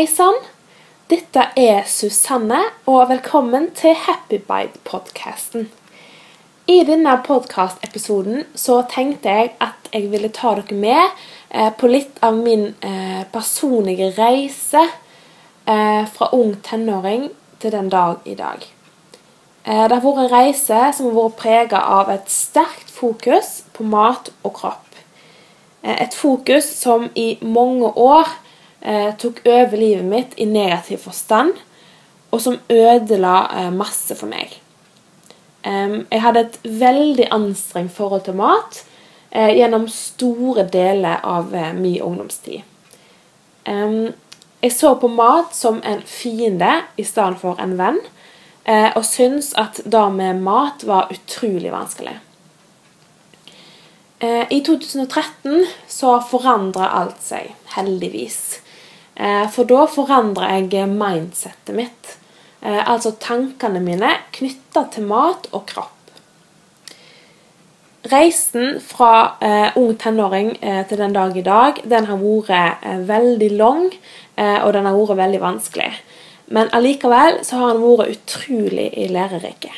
Hei sann! Dette er Susanne, og velkommen til Happy Bite-podkasten. I denne podkastepisoden så tenkte jeg at jeg ville ta dere med eh, på litt av min eh, personlige reise eh, fra ung tenåring til den dag i dag. Det har vært en reise som har vært prega av et sterkt fokus på mat og kropp. Et fokus som i mange år eh, tok over livet mitt i negativ forstand, og som ødela eh, masse for meg. Um, jeg hadde et veldig anstrengt forhold til mat eh, gjennom store deler av eh, min ungdomstid. Um, jeg så på mat som en fiende i stedet for en venn, eh, og syntes at det med mat var utrolig vanskelig. Eh, I 2013 så forandra alt seg, heldigvis. Eh, for da forandrer jeg mindsettet mitt. Eh, altså tankene mine knytta til mat og kropp. Reisen fra eh, ung tenåring eh, til den dag i dag den har vært eh, veldig lang, eh, og den har vært veldig vanskelig. Men allikevel så har den vært utrolig lærerik.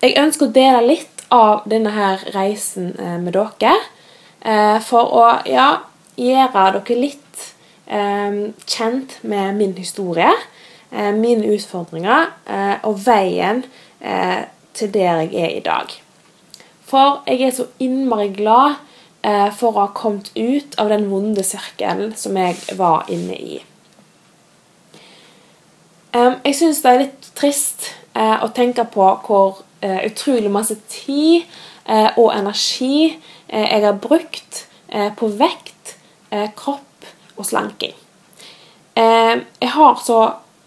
jeg ønsker å dele litt av denne her reisen eh, med dere, eh, for å ja, gjøre dere litt kjent med min historie eh, mine utfordringer eh, og veien eh, til der jeg er i dag. For jeg er så innmari glad for å ha kommet ut av den vonde sirkelen som jeg var inne i. jeg syns det er litt trist å tenke på hvor utrolig masse tid og energi jeg har brukt på vekt, kropp og slanking. jeg har så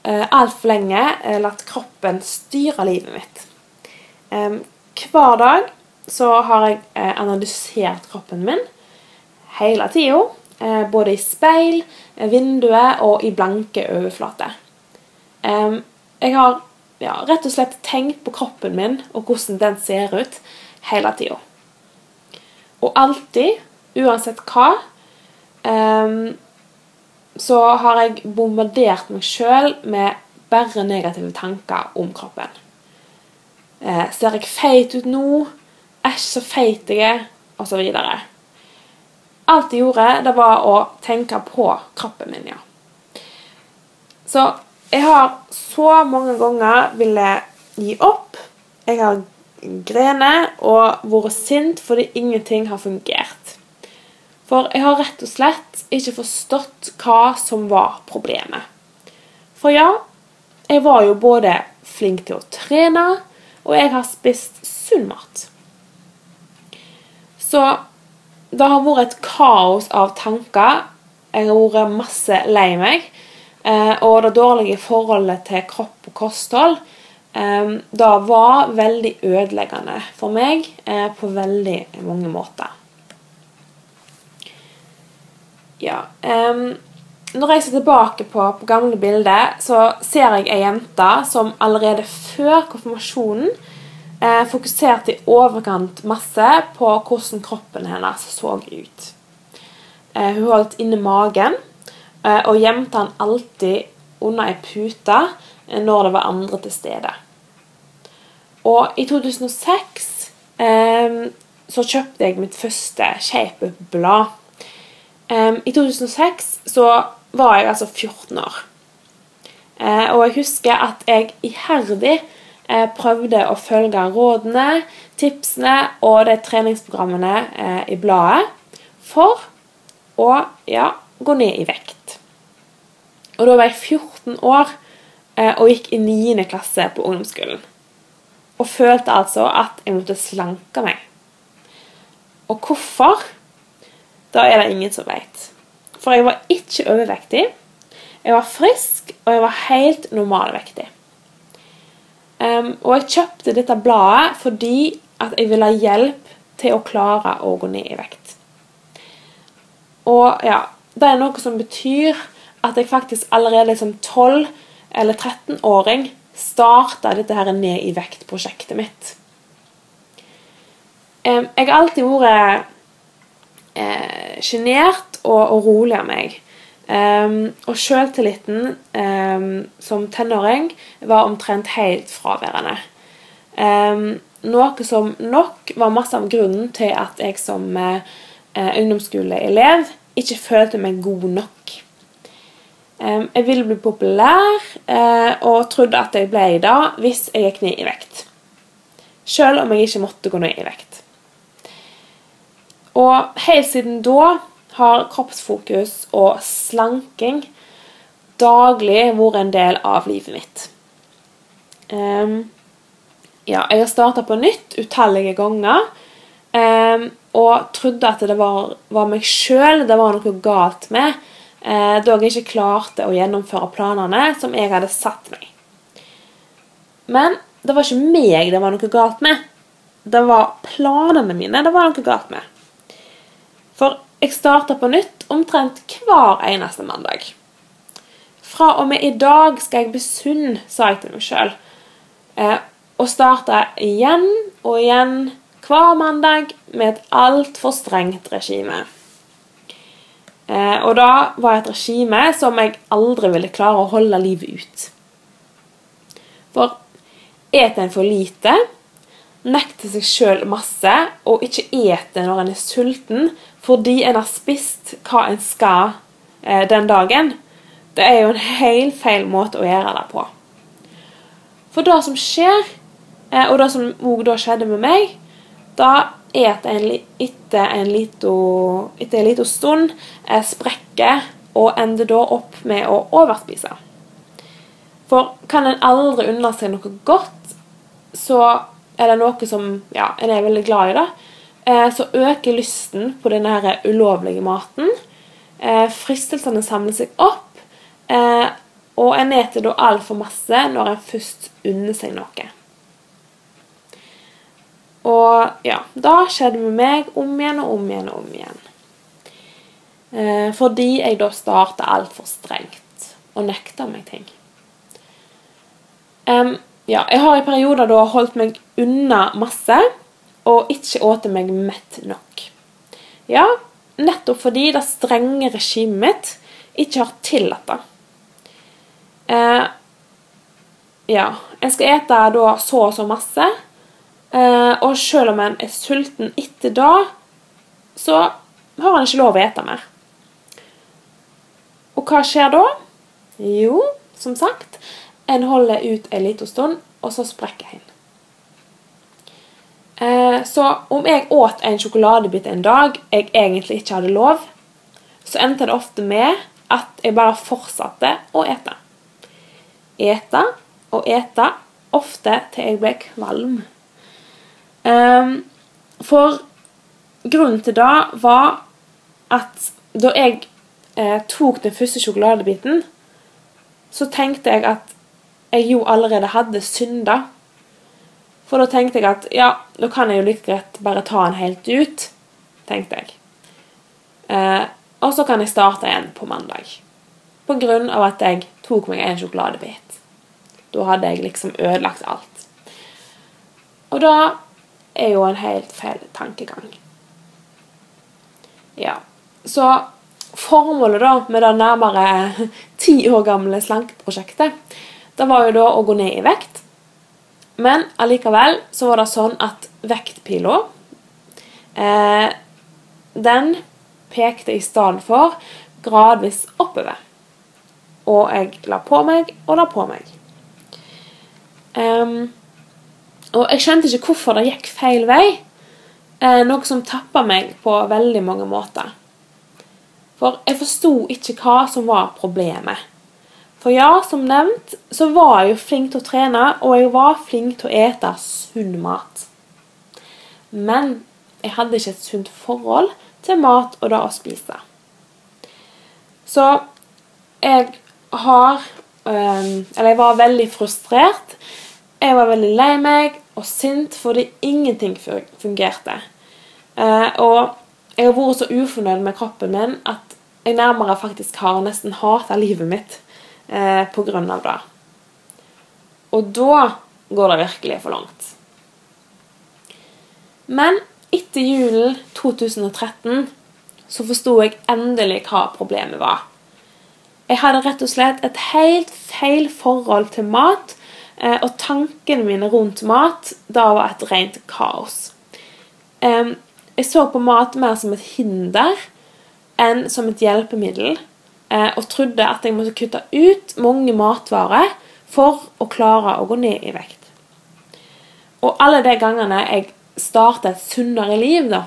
eh, altfor lenge eh, latt kroppen styre livet mitt. Eh, hver dag så har jeg eh, analysert kroppen min hele tida. Eh, både i speil, eh, vinduet og i blanke overflater. jeg har ja, rett og slett tenkt på kroppen min og hvordan den ser ut hele tida. Og alltid, uansett hva, så har jeg bombardert meg sjøl med bare negative tanker om kroppen. Eh, ser jeg feit ut nå? Æsj, så feit jeg er? Og så videre. Alt jeg gjorde, det var å tenke på kroppen min, ja. Så jeg har så mange ganger ville gi opp. Jeg har grenet og vært sint fordi ingenting har fungert. For jeg har rett og slett ikke forstått hva som var problemet. For ja, jeg var jo både flink til å trene, og jeg har spist sunn mat. Så det har vært et kaos av tanker. Jeg har vært masse lei meg. Eh, og det dårlige forholdet til kropp og kosthold eh, det var veldig ødeleggende for meg eh, på veldig mange måter. Ja. Um, når jeg ser tilbake på, på, gamle bilder, så ser jeg ei jente som allerede før konfirmasjonen eh, fokuserte i overkant masse på hvordan kroppen hennes så ut. Eh, hun holdt inne magen eh, og gjemte den alltid under ei pute eh, når det var andre til stede. Og i 2006 eh, så kjøpte jeg mitt første shape-blad. Um, I 2006 så var jeg altså 14 år. Uh, og jeg husker at jeg iherdig uh, prøvde å følge rådene, tipsene og de treningsprogrammene uh, i bladet for å ja, gå ned i vekt. Og da var jeg 14 år og gikk i 9. klasse på ungdomsskolen. Og følte altså at jeg måtte slanke meg. Og hvorfor? Da er det ingen som vet. For jeg var ikke overvektig. Jeg var frisk, og jeg var helt normalvektig. Um, og jeg kjøpte dette bladet fordi at jeg ville ha hjelp til å klare å gå ned i vekt. Og ja, det er noe som betyr at jeg faktisk allerede som 12- eller 13-åring starta dette her ned i vekt-prosjektet mitt. Um, jeg har alltid vært sjenert og, og, rolig av meg. Um, og sjøltilliten um, som tenåring var omtrent helt fraværende. Um, noe som nok var masse av grunnen til at jeg som uh, ungdomsskoleelev ikke følte meg god nok. jeg ville bli populær uh, og trodde at jeg ble det hvis jeg gikk ned i vekt. Selv om jeg ikke måtte gå ned i vekt. Og helt siden da har kroppsfokus og slanking daglig vært en del av livet mitt. Um, ja, jeg har starta på nytt utallige ganger um, og trodde at det var, var meg sjøl det var noe galt med, uh, da jeg ikke klarte å gjennomføre planene som jeg hadde satt meg. Men det var ikke meg det var noe galt med. Det var planene mine det var noe galt med. For jeg starter på nytt omtrent hver eneste mandag. Fra og med i dag skal jeg bli sunn, sa jeg til meg sjøl. Eh, og starta igjen og igjen hver mandag med et altfor strengt regime. Eh, og da var et regime som jeg aldri ville klare å holde livet ut. For et en for lite, nekter seg sjøl masse og ikke eter når en er sulten, fordi en har spist hva en skal eh, den dagen, det er jo en helt feil måte å gjøre det på. For det som skjer, eh, og det som òg da skjedde med meg, da et en, etter en liten stund eh, sprekker og ender da opp med å overspise. For kan en aldri unne seg noe godt, så er det noe som ja, en er veldig glad i, da, så øker lysten på denne her ulovlige maten. Eh, fristelsene samler seg opp, eh, og en eter da altfor masse når en først unner seg noe. Og ja, da skjedde det med meg om igjen og om igjen og om igjen. Fordi jeg da starta altfor strengt og nekta meg ting. ja, jeg har i perioder da holdt meg unna masse og ikke spise meg mett nok. Ja, nettopp fordi det strenge regimet mitt ikke har tillatt det. Eh, ja, en skal ete da så og så masse, eh, og selv om en er sulten etter da, så har en ikke lov å ete mer. Og hva skjer da? Jo, som sagt, en holder ut en liten stund, og så sprekker en. Eh, så om jeg åt en sjokoladebit en dag jeg egentlig ikke hadde lov, så endte det ofte med at jeg bare fortsatte å ete. Ete og ete, ofte til jeg ble kvalm. Ehm, for grunnen til det var at da jeg eh, tok den første sjokoladebiten, så tenkte jeg at jeg jo allerede hadde synda for da tenkte jeg at ja, da kan jeg jo like greit bare ta den helt ut. tenkte jeg. Eh, og så kan jeg starte igjen på mandag. På grunn av at jeg tok meg en sjokoladebit. Da hadde jeg liksom ødelagt alt. Og da er jo en helt feil tankegang. Ja. Så formålet da med det nærmere ti år gamle slankeprosjektet, det var jo da å gå ned i vekt men allikevel så var det sånn at vektpila eh, Den pekte i stedet for gradvis oppover. Og jeg la på meg og la på meg. Um, og jeg skjønte ikke hvorfor det gikk feil vei. Eh, noe som tappa meg på veldig mange måter. For jeg forsto ikke hva som var problemet. For ja, som nevnt, så var jeg jo flink til å trene, og jeg var flink til å ete sunn mat. Men jeg hadde ikke et sunt forhold til mat og det å spise. Så jeg har Eller jeg var veldig frustrert. Jeg var veldig lei meg og sint fordi ingenting fungerte. Eh, og jeg har vært så ufornøyd med kroppen min at jeg nærmere faktisk har nesten hata livet mitt eh, av det. Og da går det virkelig for langt. Men etter julen 2013 så forsto jeg endelig hva problemet var. Jeg hadde rett og slett et helt feil forhold til mat, eh, og tankene mine rundt mat da var et rent kaos. Jeg så på mat mer som et hinder enn som et hjelpemiddel, og trodde at jeg måtte kutte ut mange matvarer for å klare å gå ned i vekt. Og alle de gangene jeg starta et sunnere liv, da,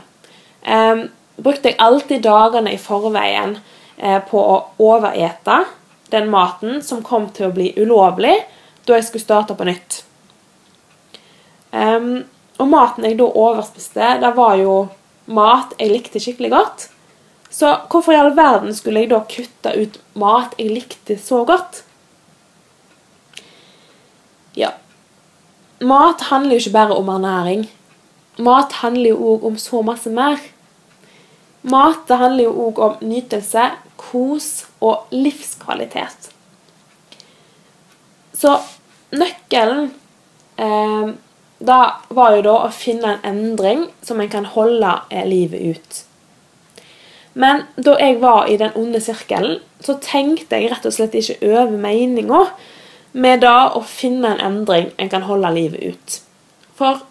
eh, brukte jeg alltid dagene i forveien eh, på å overete den maten som kom til å bli ulovlig da jeg skulle starte på nytt. Um, og maten jeg da overspiste, det var jo mat jeg likte skikkelig godt. Så hvorfor i all verden skulle jeg da kutte ut mat jeg likte så godt? Ja Mat handler jo ikke bare om ernæring. Mat handler jo òg om så masse mer. Mat det handler jo òg om nytelse, kos og livskvalitet. Så nøkkelen eh, da var jo da å finne en endring som en kan holde eh, livet ut. Men da jeg var i den onde sirkelen, så tenkte jeg rett og slett ikke over meninga med da å finne en endring en kan holde livet ut. For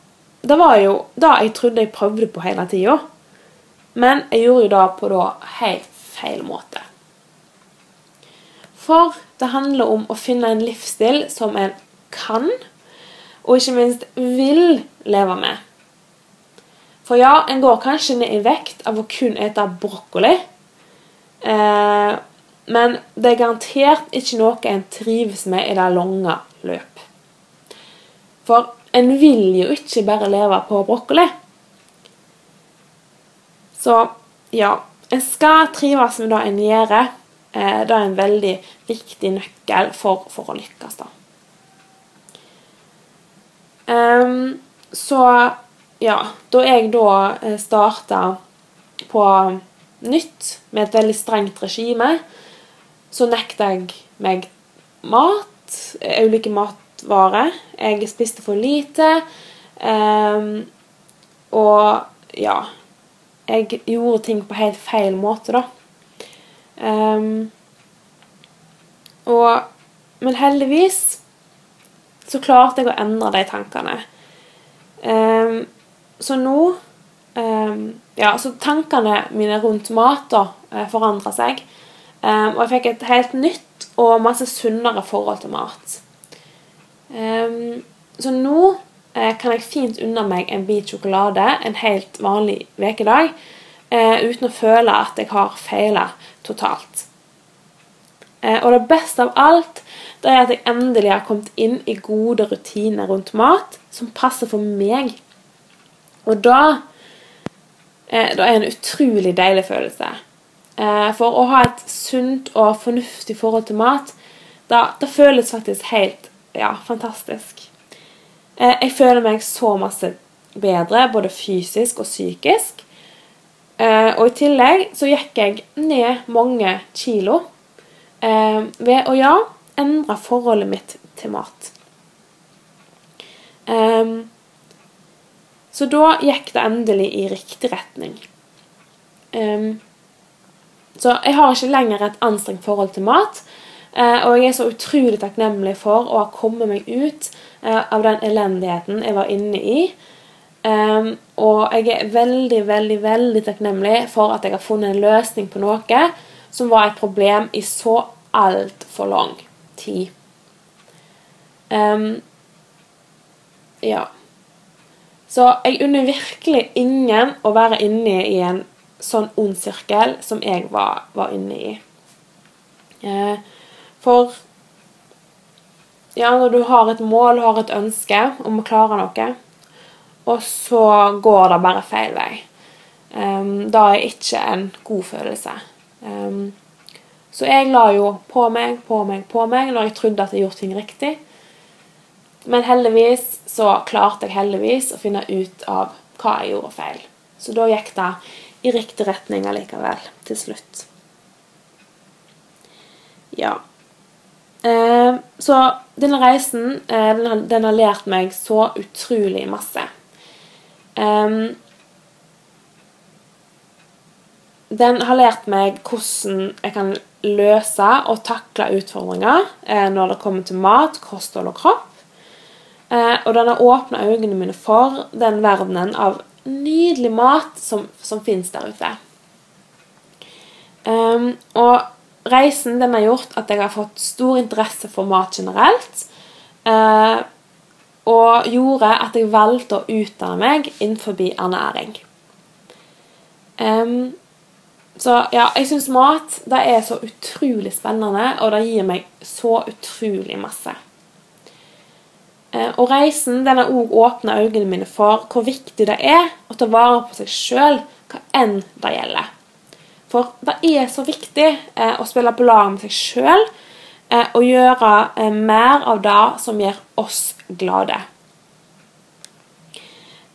det var jo det jeg trodde jeg prøvde på hele tida. Men jeg gjorde jo det på da helt feil måte. For det handler om å finne en livsstil som en kan, og ikke minst vil leve med. For ja, en går kanskje ned i vekt av å kun ete brokkoli. Eh, men det er garantert ikke noe en trives med i det lange løp. For en vil jo ikke bare leve på brokkoli. Så ja, en skal trives med det en gjør. Eh, det er en veldig viktig nøkkel for, for å lykkes. da. Um, så ja, da jeg da eh, starta på nytt med et veldig strengt regime, så nekta jeg meg mat, ulike matvarer. Jeg spiste for lite. Um, og ja jeg gjorde ting på helt feil måte, da. Um, og, men heldigvis så klarte jeg å endre de tankene. Um, så nå um, Ja, så tankene mine rundt mat da eh, forandra seg. og jeg fikk et helt nytt og masse sunnere forhold til mat. så nå Eh, kan jeg fint unne meg en bit sjokolade en helt vanlig ukedag eh, uten å føle at jeg har feila totalt. Og det beste av alt det er at jeg endelig har kommet inn i gode rutiner rundt mat som passer for meg. Og da det er en utrolig deilig følelse. For å ha et sunt og fornuftig forhold til mat, da, det føles faktisk helt ja, fantastisk. Eh, jeg føler meg så masse bedre, både fysisk og psykisk. Eh, og i tillegg så gikk jeg ned mange kilo eh, ved å, ja, endre forholdet mitt til mat. Så da gikk det endelig i riktig retning. Så jeg har ikke lenger et anstrengt forhold til mat. Og jeg er så utrolig takknemlig for å ha kommet meg ut Eh, av den elendigheten jeg var inne i. Um, og jeg er veldig, veldig veldig takknemlig for at jeg har funnet en løsning på noe som var et problem i så altfor lang tid. Um, ja. Så jeg unner virkelig ingen å være inne i en sånn ond sirkel som jeg var, var inne i. Eh, for ja, når du har et mål, har et ønske om å klare noe, og så går det bare feil vei. Um, da er ikke en god følelse. Um, så jeg la jo på meg, på meg, på meg når jeg trodde at jeg gjorde ting riktig. Men heldigvis så klarte jeg heldigvis å finne ut av hva jeg gjorde feil. Så da gikk det i riktig retning allikevel, til slutt. Ja. Eh, så denne reisen eh, den, har, lært meg så utrolig masse. den har lært meg hvordan jeg kan løse og takle utfordringer eh, når det kommer til mat, kosthold og kropp. Eh, og den har åpna øynene mine for den verdenen av nydelig mat som, som fins der ute. Um, og reisen den har gjort at jeg har fått stor interesse for mat generelt. Uh, og gjorde at jeg valgte å utdanne meg innenfor ernæring. Um, så ja, jeg syns mat det er så utrolig spennende, og det gir meg så utrolig masse. Uh, og reisen den har òg åpna øynene mine for hvor viktig det er å ta vare på seg sjøl, hva enn det gjelder. For det er så viktig uh, å spille på lag med seg sjøl eh, og gjøre eh, mer av det som gjør oss glade.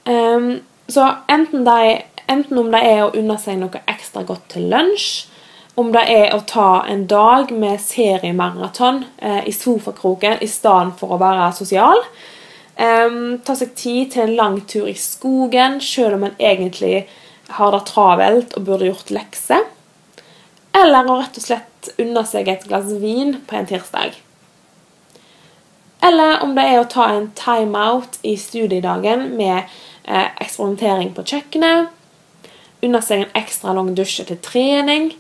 Um, så enten, de, enten, om det er å unne seg noe ekstra godt til lunsj, om det er å ta en dag med seriemaraton eh, i sofakroken i stedet for å være sosial, Eh, ta seg tid til en lang tur i skogen selv om en egentlig har det travelt og burde gjort lekser, eller å rett og slett unne seg et glass vin på en tirsdag. Eller om det er å ta en timeout i studiedagen med eh, eksperimentering på kjøkkenet, unne seg en ekstra lang dusje til trening,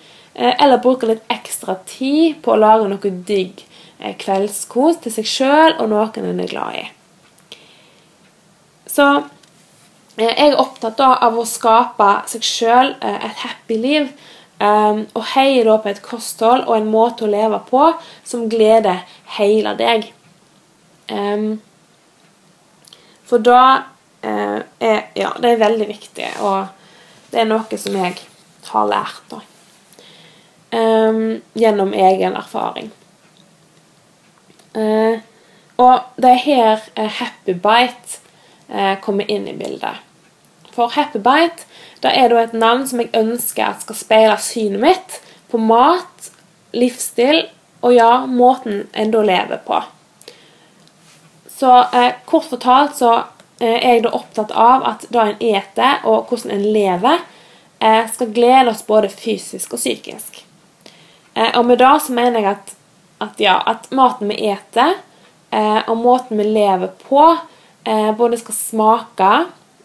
eller bruke litt ekstra tid på å lage noe digg eh, kveldskos til seg sjøl og noen en er glad i. Så eh, jeg er opptatt av å skape seg sjøl eh, et happy liv og heier da på et kosthold og en måte å leve på som gleder hele deg. For da er Ja, det er veldig viktig, og det er noe som jeg har lært, da. Um, gjennom egen erfaring. Uh, og det er her uh, Happy Bite kommer inn i bildet. For Happy Bite det er da et navn som jeg ønsker at skal speile synet mitt på mat, livsstil og ja, måten en da lever på. Så eh, kort fortalt så eh, er jeg da opptatt av at det en eter og hvordan en lever, eh, skal glede oss både fysisk og psykisk. Eh, og med det så mener jeg at, at, ja, at maten vi eter eh, og måten vi lever på, eh, både skal smake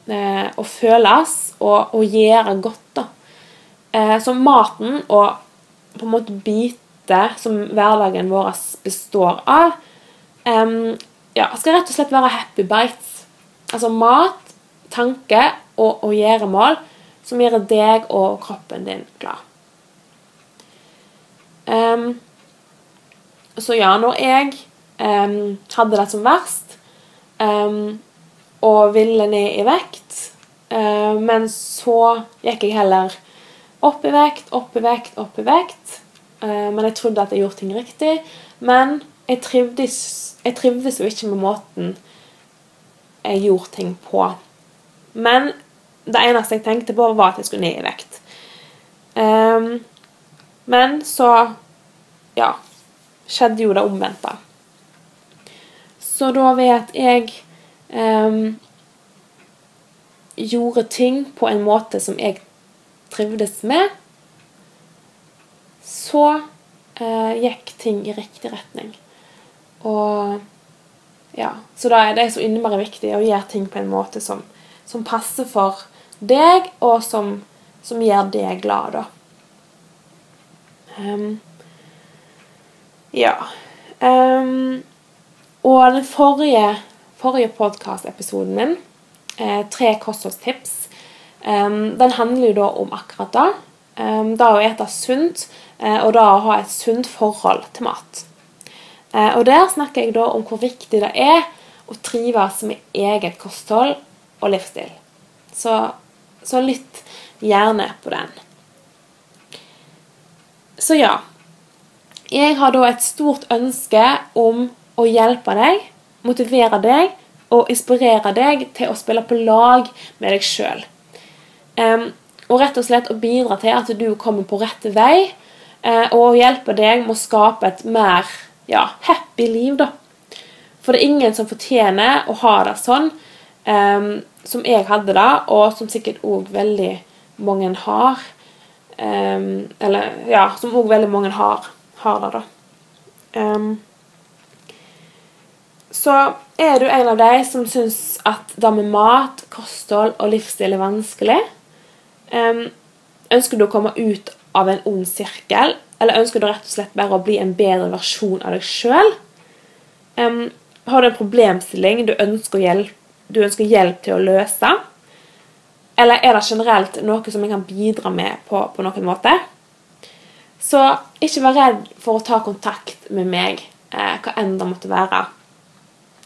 og føles og, og, gjøre godt. da. Så maten og på en måte biter som hverdagen vår består av, ja, skal rett og slett være happy bites. Altså mat, tanke og, og gjøremål som gjør deg og kroppen din glad. Um, så ja, når jeg um, hadde det som verst, um, og ville ned i vekt. uh, men så gikk jeg heller opp i vekt, opp i vekt, opp i vekt. Uh, men jeg trodde at jeg gjorde ting riktig. Men jeg trivdes, jeg trivdes jo ikke med måten jeg gjorde ting på. Men det eneste jeg tenkte på, var at jeg skulle ned i vekt. Um, men så ja, skjedde jo det omvendte. Så da ved at jeg um, gjorde ting på en måte som jeg trivdes med, så uh, gikk ting i riktig retning. Og ja, Så da er det så innmari viktig å gjøre ting på en måte som, som passer for deg, og som, som gjør deg glad, da. Um, ja. Um, og den forrige forrige podkast-episoden min, eh, tre kostholdstips, um, den handler jo da om akkurat det. Det å ete sunt, eh, og da å ha et sunt forhold til mat. Eh, og Der snakker jeg da om hvor viktig det er å trives med eget kosthold og livsstil. Så, så lytt gjerne på den. Så ja. Jeg har da et stort ønske om å hjelpe deg motivere deg og inspirere deg til å spille på lag med deg sjøl. Um, og rett og slett å bidra til at du kommer på rette vei, uh, og hjelpe deg med å skape et mer ja, happy liv. da. For det er ingen som fortjener å ha det sånn um, som jeg hadde det, og som sikkert òg veldig mange har. Um, eller ja, som òg veldig mange har, har det, da. Um, så er du en av de som syns at det med mat, kosthold og livsstil er vanskelig. Um, ønsker du å komme ut av en ond sirkel, eller ønsker du rett og slett bare å bli en bedre versjon av deg sjøl? Har du en problemstilling du ønsker hjelp, du ønsker hjelp til å løse? Eller er det generelt noe som jeg kan bidra med på, på noen måte? Så ikke vær redd for å ta kontakt med meg, eh, hva enn det måtte være.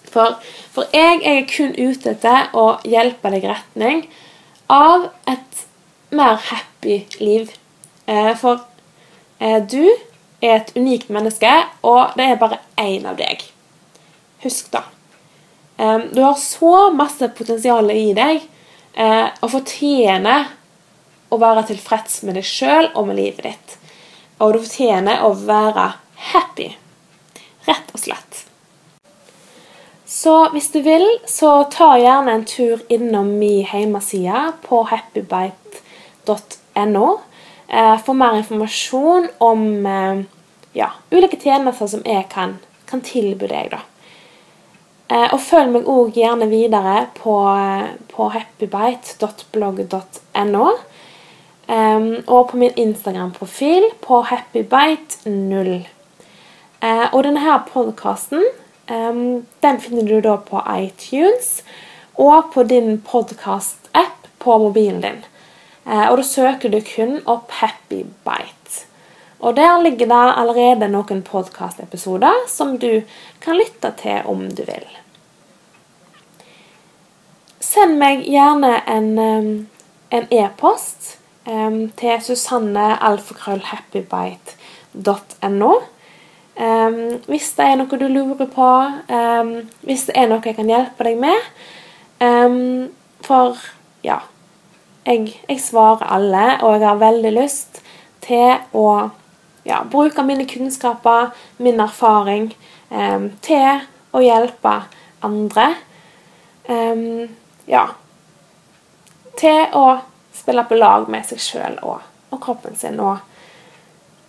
For, for jeg, jeg, er kun ute etter å hjelpe deg i retning av et mer happy liv. Eh, for eh, du er et unikt menneske, og det er bare én av deg. Husk det. Eh, du har så masse potensial i deg eh, og fortjener å være tilfreds med deg sjøl og med livet ditt. Og du fortjener å være happy. Rett og slett. Så hvis du vil, så ta gjerne en tur innom min hjemmeside på happybite.no eh, for mer informasjon om eh, ja, ulike tjenester som jeg kan, kan tilby deg. da. Eh, og følg meg òg gjerne videre på, på happybite.blogg.no. Og på min Instagram-profil på happybite0. Uh, og denne podkasten den finner du da på iTunes og på din podkast-app på mobilen din. Og da søker du kun opp Happybite. Og der ligger det allerede noen podkastepisoder som du kan lytte til om du vil. Send meg gjerne en e-post e um, til susannealfakrøllhappybite.no. Um, hvis det er noe du lurer på, um, hvis det er noe jeg kan hjelpe deg med. Um, for ja jeg, jeg, svarer alle, og jeg har veldig lyst til å ja, bruke mine kunnskaper, min erfaring, eh, til å hjelpe andre. Eh, ja Til å spille på lag med seg sjøl og, og, kroppen sin. Og,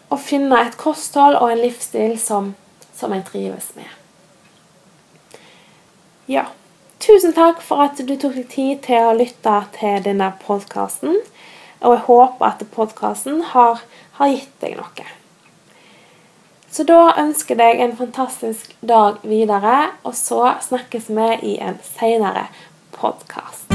og, finne et kosthold og en livsstil som, som en trives med. Ja. Tusen takk for at du tok deg tid til å lytte til denne podkasten. Og jeg håper at podkasten har, har gitt deg noe. Så da ønsker jeg deg en fantastisk dag videre, og så snakkes vi i en seinere podkast.